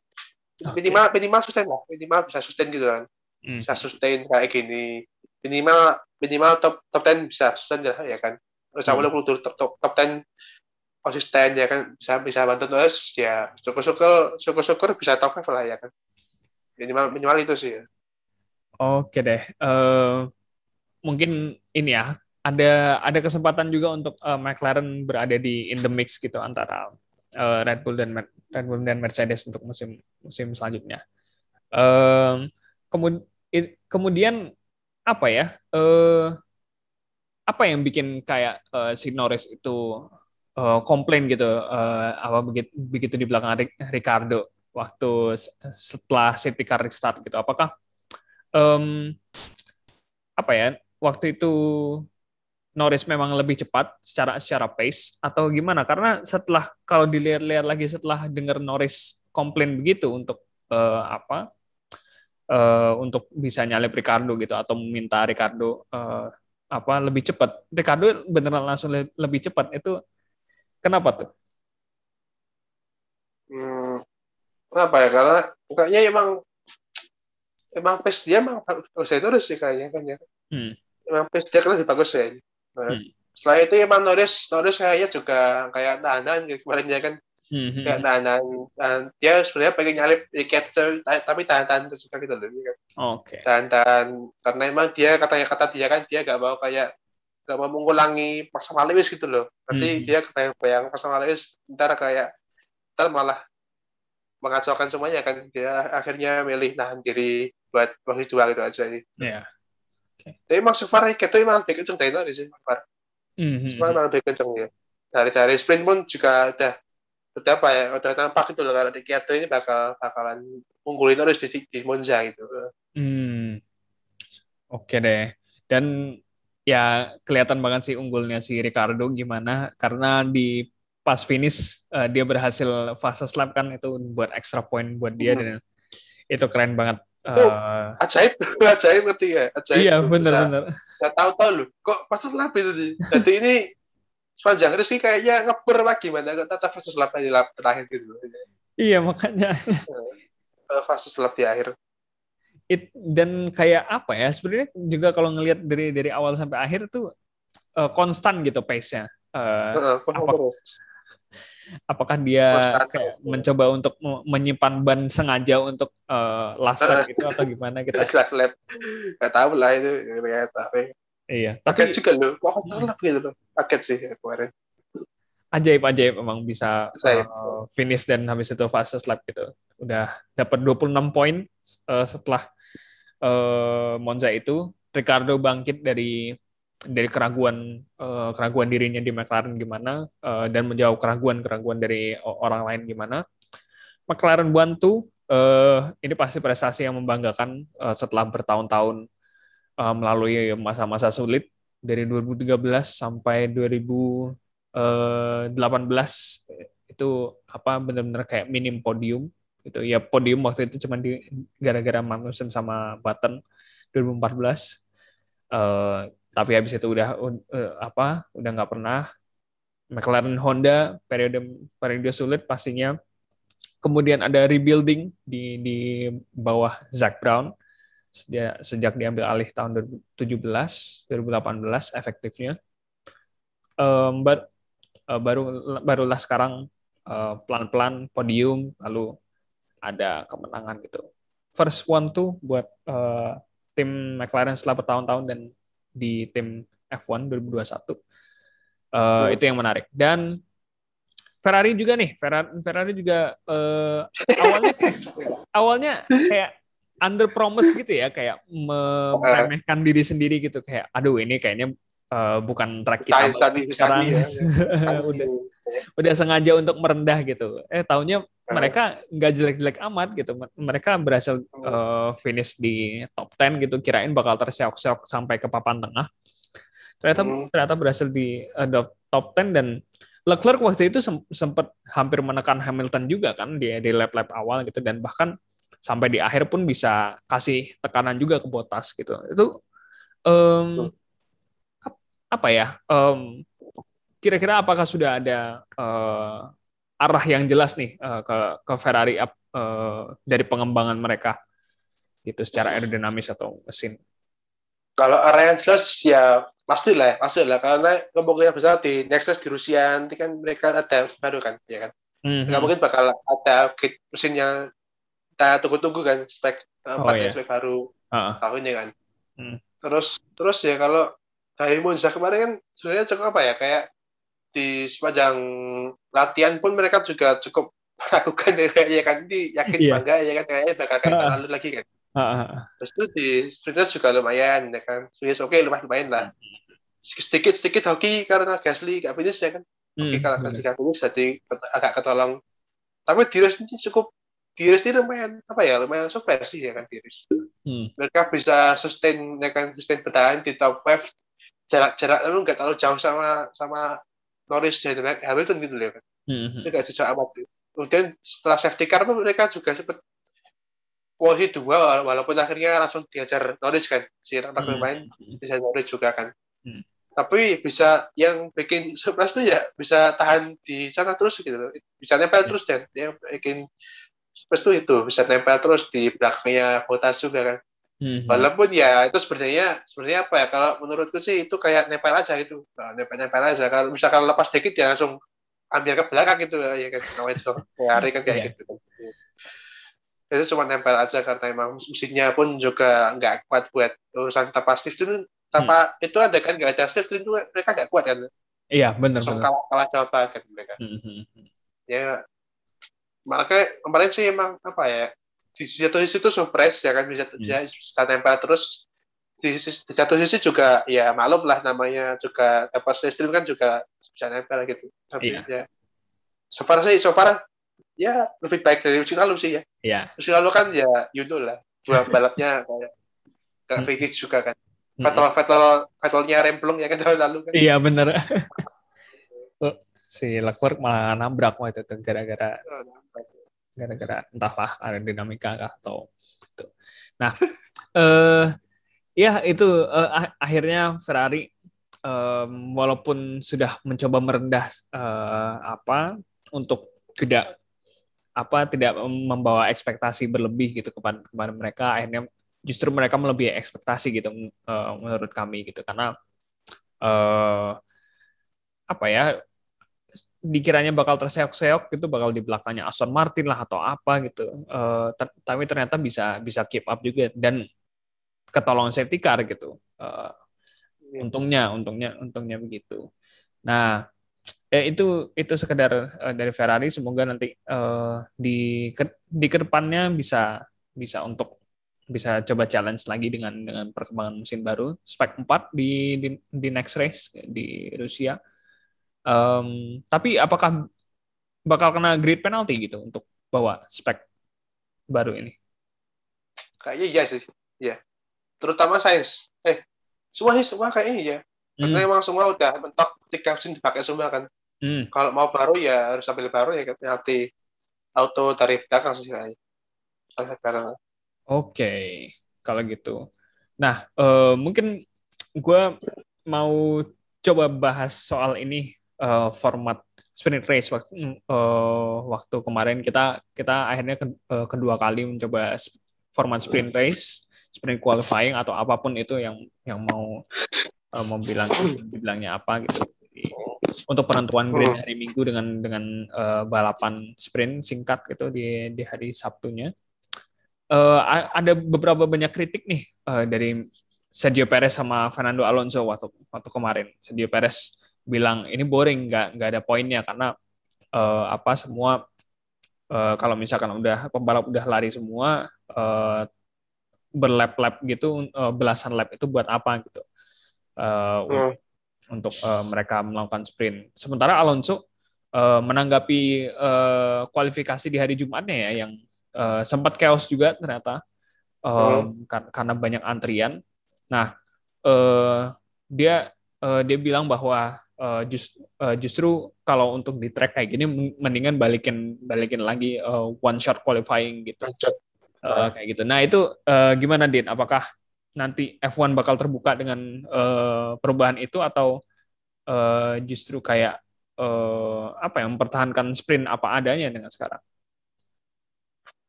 minimal minimal sustain lah minimal bisa sustain gitu kan hmm. bisa sustain kayak gini minimal minimal top top ten bisa sustain lah ya kan sama hmm. kultur top top top ten konsisten ya kan bisa bisa bantu terus ya syukur syukur syukur syukur bisa top level lah ya kan minimal minimal itu sih ya. oke deh uh, mungkin ini ya ada ada kesempatan juga untuk uh, McLaren berada di in the mix gitu antara uh, Red Bull dan Red Bull dan Mercedes untuk musim musim selanjutnya. Um, kemudian kemudian apa ya? Uh, apa yang bikin kayak uh, si Norris itu uh, komplain gitu uh, apa begitu begitu di belakang Ricardo waktu setelah safety car restart gitu. Apakah um, apa ya? Waktu itu Norris memang lebih cepat secara secara pace atau gimana? Karena setelah kalau dilihat-lihat lagi setelah dengar Norris komplain begitu untuk uh, apa? Uh, untuk bisa nyalip Ricardo gitu atau meminta Ricardo uh, apa lebih cepat. Ricardo beneran langsung le lebih cepat itu kenapa tuh? Hmm, kenapa ya? Karena kayaknya emang emang pace dia emang bagus Norris sih kayaknya kan ya. Hmm. Emang pace dia kan lebih bagus ya. Hmm. Setelah itu emang Norris, Norris kayaknya juga kayak tahanan kemarin ya kan. Hmm. Kayak tahanan. Dan dia sebenarnya pengen nyalip Riket tapi tahan-tahan juga gitu loh. Kan. Oke. Okay. Tahan-tahan. Karena emang dia katanya kata dia kan dia gak mau kayak gak mau mengulangi Max Lewis gitu loh. Nanti hmm. dia katanya bayang Lewis ntar kayak ntar malah mengacaukan semuanya kan dia akhirnya milih nahan diri buat waktu dua gitu aja ini. Iya. Yeah. Okay. Tapi emang so far itu emang lebih kenceng dari tadi sih. Mm-hmm. Cuma lebih kenceng ya. Dari dari sprint pun juga udah udah apa ya, udah nampak itu loh kalau di Kyoto ini bakal bakalan unggulin terus di, di Monza gitu. Hmm. Oke okay deh. Dan ya kelihatan banget sih unggulnya si Ricardo gimana karena di pas finish uh, dia berhasil fase lap kan itu buat extra point buat dia hmm. dan itu keren banget Uh, ajaib, ajaib ngerti ya? Ajaib. Iya, benar-benar. Gak tahu-tahu loh, kok pas lap itu. Jadi ini sepanjang itu sih kayaknya ngeper lagi mana kok tata fase lap di lap terakhir gitu. Iya, makanya. fase lap di akhir. It, dan kayak apa ya sebenarnya juga kalau ngelihat dari dari awal sampai akhir tuh uh, konstan gitu pace-nya. Uh, uh, apa, apakah dia kayak mencoba untuk menyimpan ban sengaja untuk uh, last lap itu atau gimana kita lap nggak tahu lah itu ternyata tapi iya. Tapi juga loh kok lap gitu loh paket sih kemarin. Ajaib ajaib emang bisa uh, finish dan habis itu fase lap gitu. Udah dapat 26 poin uh, setelah uh, Monza itu. Ricardo bangkit dari dari keraguan uh, keraguan dirinya di McLaren gimana uh, dan menjawab keraguan-keraguan dari orang lain gimana. McLaren bantu uh, ini pasti prestasi yang membanggakan uh, setelah bertahun-tahun uh, melalui masa-masa sulit dari 2013 sampai 2018 itu apa benar-benar kayak minim podium gitu. Ya podium waktu itu cuma di gara-gara Magnussen sama Button 2014 uh, tapi habis itu udah uh, apa udah nggak pernah. McLaren Honda periode periode sulit pastinya. Kemudian ada rebuilding di di bawah Zac Brown sejak, sejak diambil alih tahun 2017 2018 efektifnya um, but, uh, baru barulah sekarang uh, pelan-pelan podium lalu ada kemenangan gitu first one tuh buat uh, tim McLaren setelah bertahun-tahun dan di tim F1 2021. Uh, itu yang menarik. Dan Ferrari juga nih, Ferrari, Ferrari juga uh, awalnya awalnya kayak under promise gitu ya, kayak meremehkan diri sendiri gitu, kayak aduh ini kayaknya uh, bukan track kita sekarang. Ya. udah udah sengaja untuk merendah gitu. Eh tahunya mereka nggak jelek-jelek amat gitu. Mereka berhasil uh, finish di top 10 gitu. Kirain bakal terseok-seok sampai ke papan tengah. Ternyata hmm. ternyata berhasil di uh, top 10 dan Leclerc waktu itu sempat hampir menekan Hamilton juga kan di di lap-lap awal gitu dan bahkan sampai di akhir pun bisa kasih tekanan juga ke Bottas gitu. Itu um, apa ya? Um, kira-kira apakah sudah ada uh, arah yang jelas nih uh, ke ke Ferrari uh, dari pengembangan mereka gitu secara aerodinamis atau mesin. Kalau area yang jelas ya pasti lah, pasti lah karena kemungkinan besar di next race di Rusia nanti kan mereka ada baru kan, ya kan. Mm-hmm. Nggak mungkin bakal ada upgrade mesinnya kita tunggu-tunggu kan spek oh, empat oh, iya. spek baru uh-uh. tahun ini kan. Mm. Terus terus ya kalau dari Monza kemarin kan sebenarnya cukup apa ya kayak di sepanjang latihan pun mereka juga cukup melakukan ya kan ini yakin yeah. bangga ya kan kayaknya bakal kayak uh, lalu lagi kan. Uh, Terus itu di sprinters juga lumayan ya kan. Swiss oke okay, lumayan lumayan lah. Sedikit sedikit hoki karena Gasly gak finish ya kan. Oke okay, kalau Gasly gak finish jadi agak ketolong. Tapi di race ini cukup di race ini lumayan apa ya lumayan surprise sih ya kan di race. Hmm. Mereka bisa sustain ya kan sustain bertahan di top 5 jarak-jarak lalu nggak terlalu jauh sama sama Norris dan Hamilton gitu loh ya kan. Hmm. hmm. Itu gak jauh amat. Kemudian setelah safety car pun mereka juga sempat posisi dua walaupun akhirnya langsung diajar Norwich kan si anak hmm. pemain bisa Norwich juga kan hmm. tapi bisa yang bikin surprise tuh ya bisa tahan di sana terus gitu bisa nempel hmm. terus dan yang bikin surprise tuh itu bisa nempel terus di belakangnya Bottas juga kan hmm. walaupun ya itu sebenarnya sebenarnya apa ya kalau menurutku sih itu kayak nempel aja gitu nah, nempel nempel aja kalau misalkan lepas dikit ya langsung ambil ke belakang gitu ya kan namanya juga kan kayak yeah. gitu itu cuma nempel aja karena emang mesinnya pun juga nggak kuat buat urusan tanpa Steve itu tanpa hmm. itu ada kan nggak ada Steve itu mereka nggak kuat kan iya benar benar kalah kalah coba kan mereka hmm, hmm, hmm. ya makanya kemarin sih emang apa ya di satu sisi itu surprise ya kan bisa hmm. bisa nempel terus di, di satu sisi juga ya maklum lah namanya juga dapat stream kan juga bisa nempel gitu tapi iya. ya so far sih so far ya lebih baik dari musim lalu sih ya. Iya. Musim lalu kan ya you know lah dua balapnya kayak kayak finish hmm. juga kan. Vettel Vettel Vettelnya remplung ya kan tahun lalu kan. Iya benar. Oh, si Leclerc malah nabrak waktu itu gara-gara oh, gara-gara entahlah ada dinamika kah atau itu. Nah, eh ya itu eh, akhirnya Ferrari eh, walaupun sudah mencoba merendah eh, apa untuk tidak apa tidak membawa ekspektasi berlebih gitu kepada kepada mereka akhirnya justru mereka melebihi ekspektasi gitu uh, menurut kami gitu karena uh, apa ya dikiranya bakal terseok-seok gitu bakal di belakangnya Aston Martin lah atau apa gitu. Uh, ter tapi ternyata bisa bisa keep up juga dan ketolong safety car gitu. Uh, untungnya untungnya untungnya begitu. Nah eh, itu itu sekedar uh, dari Ferrari. Semoga nanti uh, di ke, di ke depannya bisa bisa untuk bisa coba challenge lagi dengan dengan perkembangan mesin baru. Spek 4 di, di di next race di Rusia um, tapi apakah bakal kena grid penalty gitu untuk bawa spek baru ini kayaknya iya sih ya terutama Sainz eh semua sih semua kayaknya ya karena hmm. emang semua udah mentok tiga mesin dipakai semua kan Hmm. Kalau mau baru ya harus ambil baru ya penalti auto dari belakang sih kayaknya. Oke, okay. kalau gitu. Nah, uh, mungkin gue mau coba bahas soal ini uh, format sprint race waktu uh, waktu kemarin kita kita akhirnya ke, uh, kedua kali mencoba format sprint race, sprint qualifying atau apa pun itu yang yang mau uh, mau bilang bilangnya apa gitu untuk penentuan grid hari Minggu dengan dengan uh, balapan sprint singkat gitu di di hari Sabtunya. Uh, ada beberapa banyak kritik nih uh, dari Sergio Perez sama Fernando Alonso waktu waktu kemarin. Sergio Perez bilang ini boring, nggak nggak ada poinnya karena uh, apa semua uh, kalau misalkan udah pembalap udah lari semua uh, berlap-lap gitu uh, belasan lap itu buat apa gitu. Uh, hmm untuk uh, mereka melakukan sprint. Sementara Alonso uh, menanggapi uh, kualifikasi di hari Jumatnya ya yang uh, sempat chaos juga ternyata um, hmm. karena banyak antrian. Nah, uh, dia uh, dia bilang bahwa uh, just, uh, justru kalau untuk di track kayak gini mendingan balikin balikin lagi uh, one shot qualifying gitu. Uh, kayak gitu. Nah, itu uh, gimana Din? Apakah nanti F1 bakal terbuka dengan uh, perubahan itu atau uh, justru kayak uh, apa yang mempertahankan sprint apa adanya dengan sekarang?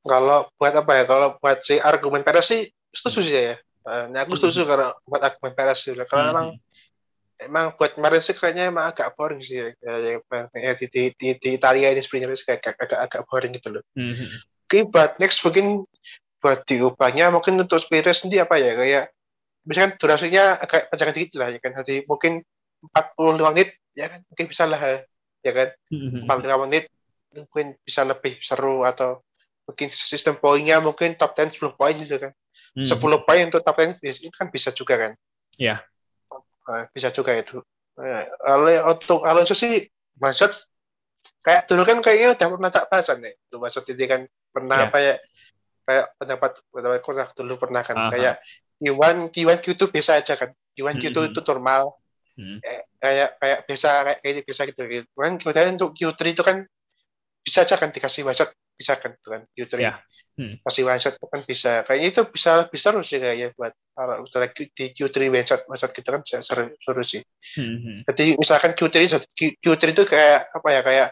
kalau buat apa ya kalau buat si argumen Perez sih setuju sih ya nah, aku setuju hmm. karena buat argumen Perez sih karena hmm. emang emang buat kemarin sih kayaknya emang agak boring sih ya, ya, ya di, di, di, di Italia ini sebenarnya kayak agak, agak boring gitu loh. Hmm. Oke, buat next mungkin buat diubahnya mungkin untuk Perez sendiri apa ya kayak misalkan durasinya agak panjang dikit lah ya kan jadi mungkin 45 menit ya kan mungkin bisa lah ya kan mm-hmm. 45 menit mungkin bisa lebih seru atau mungkin sistem poinnya mungkin top 10 10 poin gitu kan mm-hmm. 10 poin untuk top 10 itu kan bisa juga kan ya yeah. Bisa juga itu oleh untuk Alonso sih maksud kayak dulu kan kayaknya udah pernah tak bahasan nih tuh maksud ini kan pernah yeah. kayak kayak pendapat pendapat kurang dulu pernah kan uh-huh. kayak Iwan Iwan Q2 biasa aja kan Iwan Q2 mm-hmm. itu normal hmm. kayak kayak biasa kayak kayak biasa gitu kan kemudian untuk Q3 itu kan bisa aja kan dikasih WhatsApp bisa kan gitu kan Q3 yeah. hmm. kasih WhatsApp kan bisa kayaknya itu bisa bisa seru sih kayaknya buat kalau misalnya di Q3 WhatsApp WhatsApp gitu kan bisa seru, seru sih hmm, hmm. jadi misalkan Q3 Q3 itu kayak apa ya kayak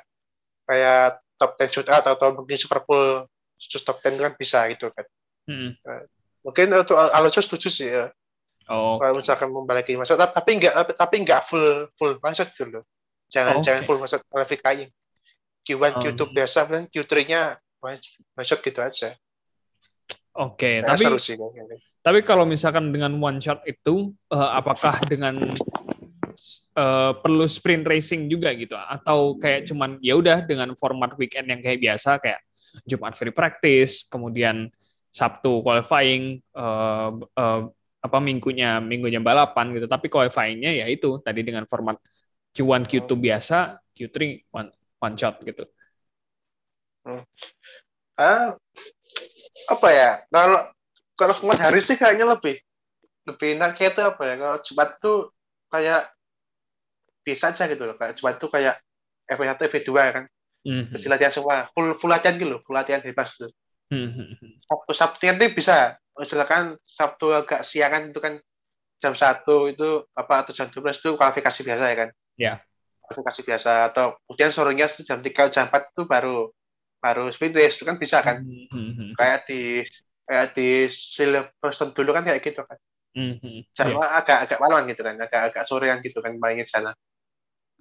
kayak top 10 shoot atau, atau mungkin Super Bowl top 10 kan bisa gitu kan hmm. Nah, mungkin untuk Alonso setuju sih ya Oh. Kalau misalkan membalik masuk, tapi enggak tapi enggak full full masuk dulu. Jangan oh, jangan full masuk qualifying. Q1, oh. Q2 biasa dan Q3-nya masuk gitu aja. Oke, okay, tapi sih, tapi kalau misalkan dengan one shot itu, uh, apakah dengan uh, perlu sprint racing juga gitu, atau kayak cuman ya udah dengan format weekend yang kayak biasa kayak Jumat free practice, kemudian Sabtu qualifying, uh, uh, apa minggunya minggunya balapan gitu tapi qualifyingnya ya itu tadi dengan format Q1 Q2 biasa Q3 one, one shot gitu hmm. ah apa ya kalau kalau format hari sih kayaknya lebih lebih enak kayak itu apa ya kalau cepat tuh kayak bisa aja gitu loh kayak cepat tuh kayak F1 F2 kan mm -hmm. latihan semua full full latihan gitu loh full latihan bebas tuh mm -hmm. Sabtu Sabtu nanti bisa silakan Sabtu agak siangan itu kan jam satu itu apa atau jam 12 itu kualifikasi biasa ya kan? Ya. Kualifikasi biasa atau kemudian sorenya jam tiga jam empat itu baru baru speed race itu kan bisa kan? Mm-hmm. Kayak di kayak di Silverstone dulu kan kayak gitu kan. Mm-hmm. Yeah. agak agak malam gitu kan, agak agak sorean gitu kan mainin sana.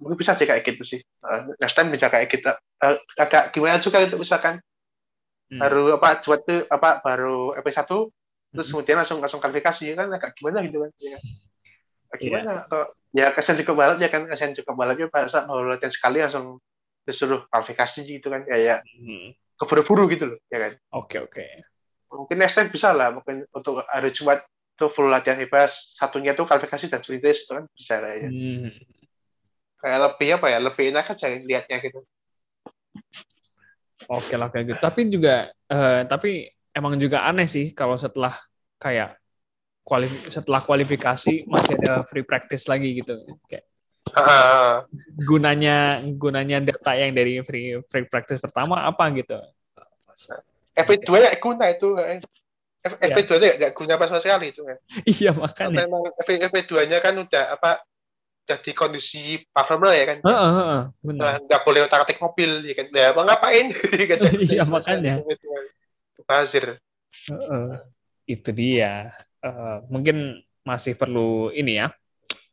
Mungkin bisa sih kayak gitu sih. Uh, next time bisa kayak gitu. Uh, agak gimana juga itu misalkan hmm. baru apa buat tuh apa baru EP1 terus hmm. kemudian langsung langsung kualifikasi kan agak gimana gitu kan ya. Gimana yeah. kok ya kasihan cukup balap ya kan kasihan cukup balapnya pas baru latihan sekali langsung disuruh kualifikasi gitu kan kayak hmm. keburu-buru gitu loh ya kan oke okay, oke okay. mungkin next time bisa lah mungkin untuk hari Jumat itu full latihan bebas satunya tuh kualifikasi dan sprint race itu kan bisa lah ya hmm. kayak lebih apa ya lebih enak aja lihatnya gitu oke lah kayak gitu tapi juga uh, tapi emang juga aneh sih kalau setelah kayak kualif setelah kualifikasi masih ada free practice lagi gitu. Kayak gunanya gunanya data yang dari free free practice pertama apa gitu. FP2 ya guna itu FP2 ya nggak guna apa sama sekali itu kan iya makanya. Memang FP2-nya kan udah apa udah di kondisi performer ya kan. Uh, uh, uh, benar. nggak boleh otak atik mobil ya kan. Ya apa ngapain? Iya makanya. Bazir. Uh, itu dia. Uh, mungkin masih perlu ini ya,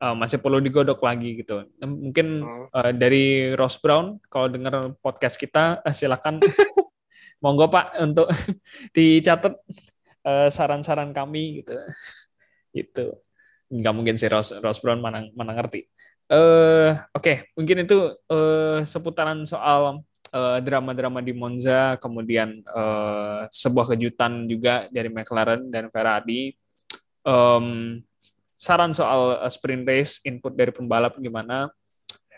uh, masih perlu digodok lagi gitu. Mungkin uh, dari Ross Brown, kalau dengar podcast kita, uh, silakan monggo Pak untuk dicatat uh, saran-saran kami gitu. Itu nggak mungkin sih Ross, Ross Brown mana mana ngerti. Uh, Oke, okay. mungkin itu uh, seputaran soal eh, drama-drama di Monza, kemudian uh, sebuah kejutan juga dari McLaren dan Ferrari. Um, saran soal uh, sprint race, input dari pembalap gimana,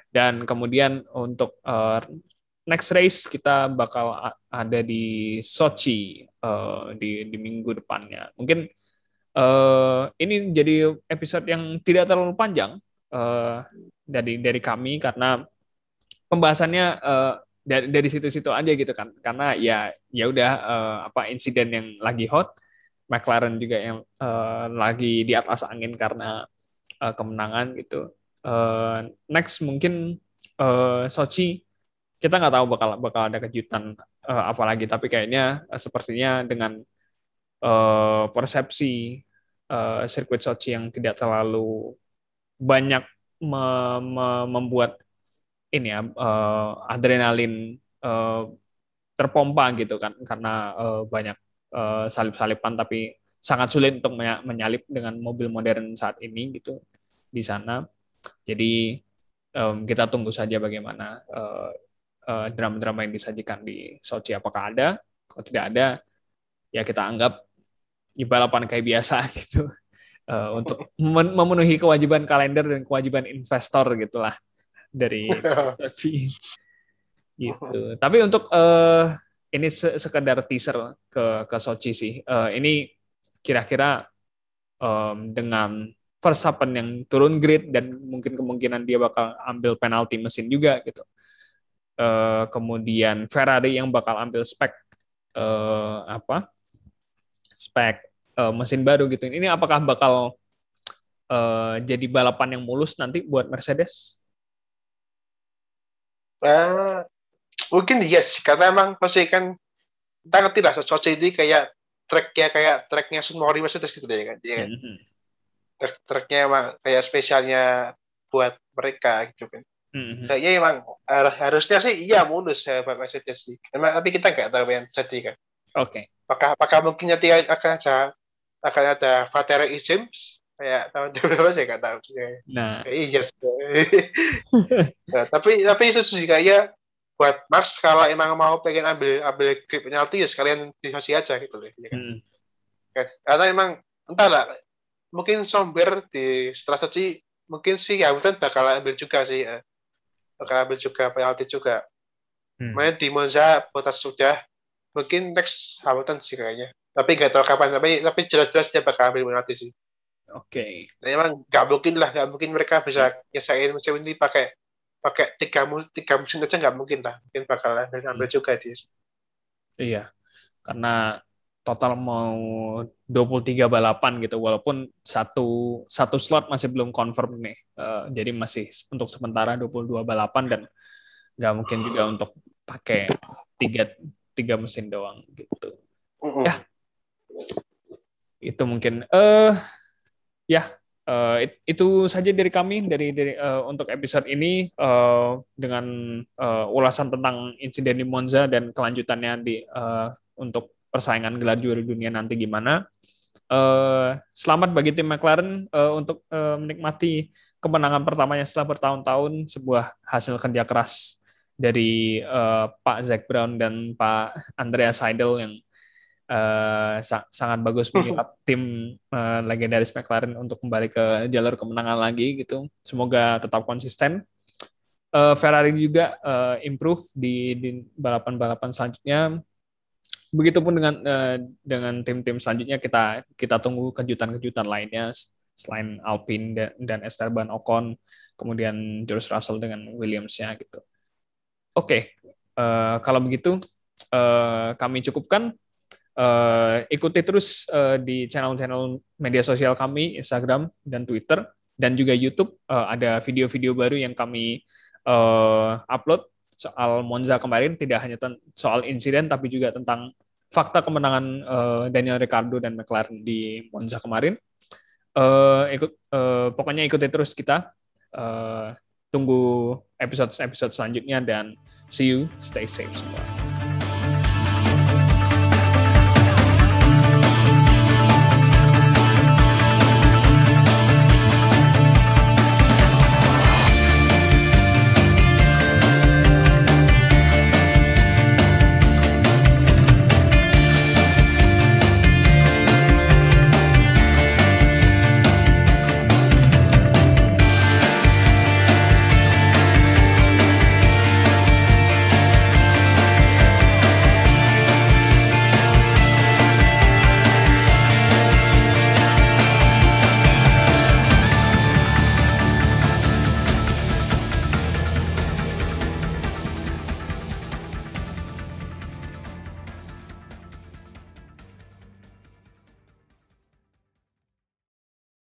dan kemudian untuk uh, next race kita bakal ada di Sochi uh, di di minggu depannya. Mungkin uh, ini jadi episode yang tidak terlalu panjang uh, dari dari kami karena pembahasannya uh, dari dari situ-situ aja gitu kan karena ya ya udah uh, apa insiden yang lagi hot McLaren juga yang uh, lagi di atas angin karena uh, kemenangan gitu. Uh, next mungkin uh, Sochi. Kita nggak tahu bakal bakal ada kejutan uh, apalagi tapi kayaknya uh, sepertinya dengan uh, persepsi uh, sirkuit Sochi yang tidak terlalu banyak me me membuat ini ya uh, adrenalin uh, terpompa gitu kan karena uh, banyak uh, salip-salipan tapi sangat sulit untuk menyalip dengan mobil modern saat ini gitu di sana. Jadi um, kita tunggu saja bagaimana uh, uh, drama-drama yang disajikan di Sochi apakah ada? Kalau tidak ada, ya kita anggap balapan kayak biasa gitu uh, untuk memenuhi kewajiban kalender dan kewajiban investor gitulah dari Sochi gitu. Tapi untuk uh, ini sekedar teaser ke ke Sochi sih. Uh, ini kira-kira um, dengan Verstappen yang turun grid dan mungkin kemungkinan dia bakal ambil penalti mesin juga gitu. Uh, kemudian Ferrari yang bakal ambil spek uh, apa spek uh, mesin baru gitu. Ini apakah bakal uh, jadi balapan yang mulus nanti buat Mercedes? Uh, mungkin yes, karena emang pasti kan kita ngerti lah Sochi ini kayak tracknya kayak tracknya Sunmori Mercedes gitu deh kan. Dia kan. Mm -hmm. Track tracknya emang kayak spesialnya buat mereka gitu kan. Mm-hmm. Kayaknya emang harusnya sih iya mulus ya buat Mercedes sih. Emang, tapi kita nggak tahu yang jadi kan. Oke. Okay. Apakah, apakah mungkin nanti akan ada akan ada Vatera James kayak tahun berapa saya nggak tahu. Nah. Iya. Yes. nah, tapi tapi itu sih kayak buat Max kalau emang mau pengen ambil ambil grip penalti ya sekalian dikasih aja gitu loh ya kan? Hmm. karena emang entahlah mungkin somber di strategi mungkin sih Hamilton bakal ambil juga sih ya. bakal ambil juga penalti juga hmm. main di Monza Bottas sudah mungkin next Hamilton sih kayaknya tapi nggak tahu kapan tapi tapi jelas-jelas dia bakal ambil penalti sih oke okay. nah, emang nggak mungkin lah nggak mungkin mereka bisa nyesain mesin ini pakai pakai tiga tiga musim aja nggak mungkin lah. Mungkin bakal ambil juga dia iya. Karena total mau 23 balapan gitu walaupun satu satu slot masih belum confirm nih. Uh, jadi masih untuk sementara 22 balapan dan nggak mungkin juga untuk pakai tiga tiga mesin doang gitu. Uh -uh. ya. Itu mungkin. Eh uh, ya Uh, itu saja dari kami dari, dari uh, untuk episode ini uh, dengan uh, ulasan tentang insiden di Monza dan kelanjutannya di uh, untuk persaingan gelar juara dunia nanti gimana. Uh, selamat bagi tim McLaren uh, untuk uh, menikmati kemenangan pertamanya setelah bertahun-tahun sebuah hasil kerja keras dari uh, Pak Zack Brown dan Pak Andreas Seidel yang uh, sa sangat bagus mengikat tim uh, legendaris McLaren untuk kembali ke jalur kemenangan lagi gitu. Semoga tetap konsisten. Uh, Ferrari juga uh, improve di, balapan-balapan selanjutnya. Begitupun dengan uh, dengan tim-tim selanjutnya kita kita tunggu kejutan-kejutan lainnya selain Alpine dan, dan Esteban Ocon, kemudian George Russell dengan Williams-nya gitu. Oke, okay. uh, kalau begitu uh, kami cukupkan Uh, ikuti terus uh, di channel-channel media sosial kami, Instagram dan Twitter, dan juga YouTube. Uh, ada video-video baru yang kami uh, upload soal Monza kemarin, tidak hanya soal insiden, tapi juga tentang fakta kemenangan uh, Daniel Ricciardo dan McLaren di Monza kemarin. Uh, ikut, uh, pokoknya ikuti terus kita. Uh, tunggu episode-episode selanjutnya dan see you, stay safe semua.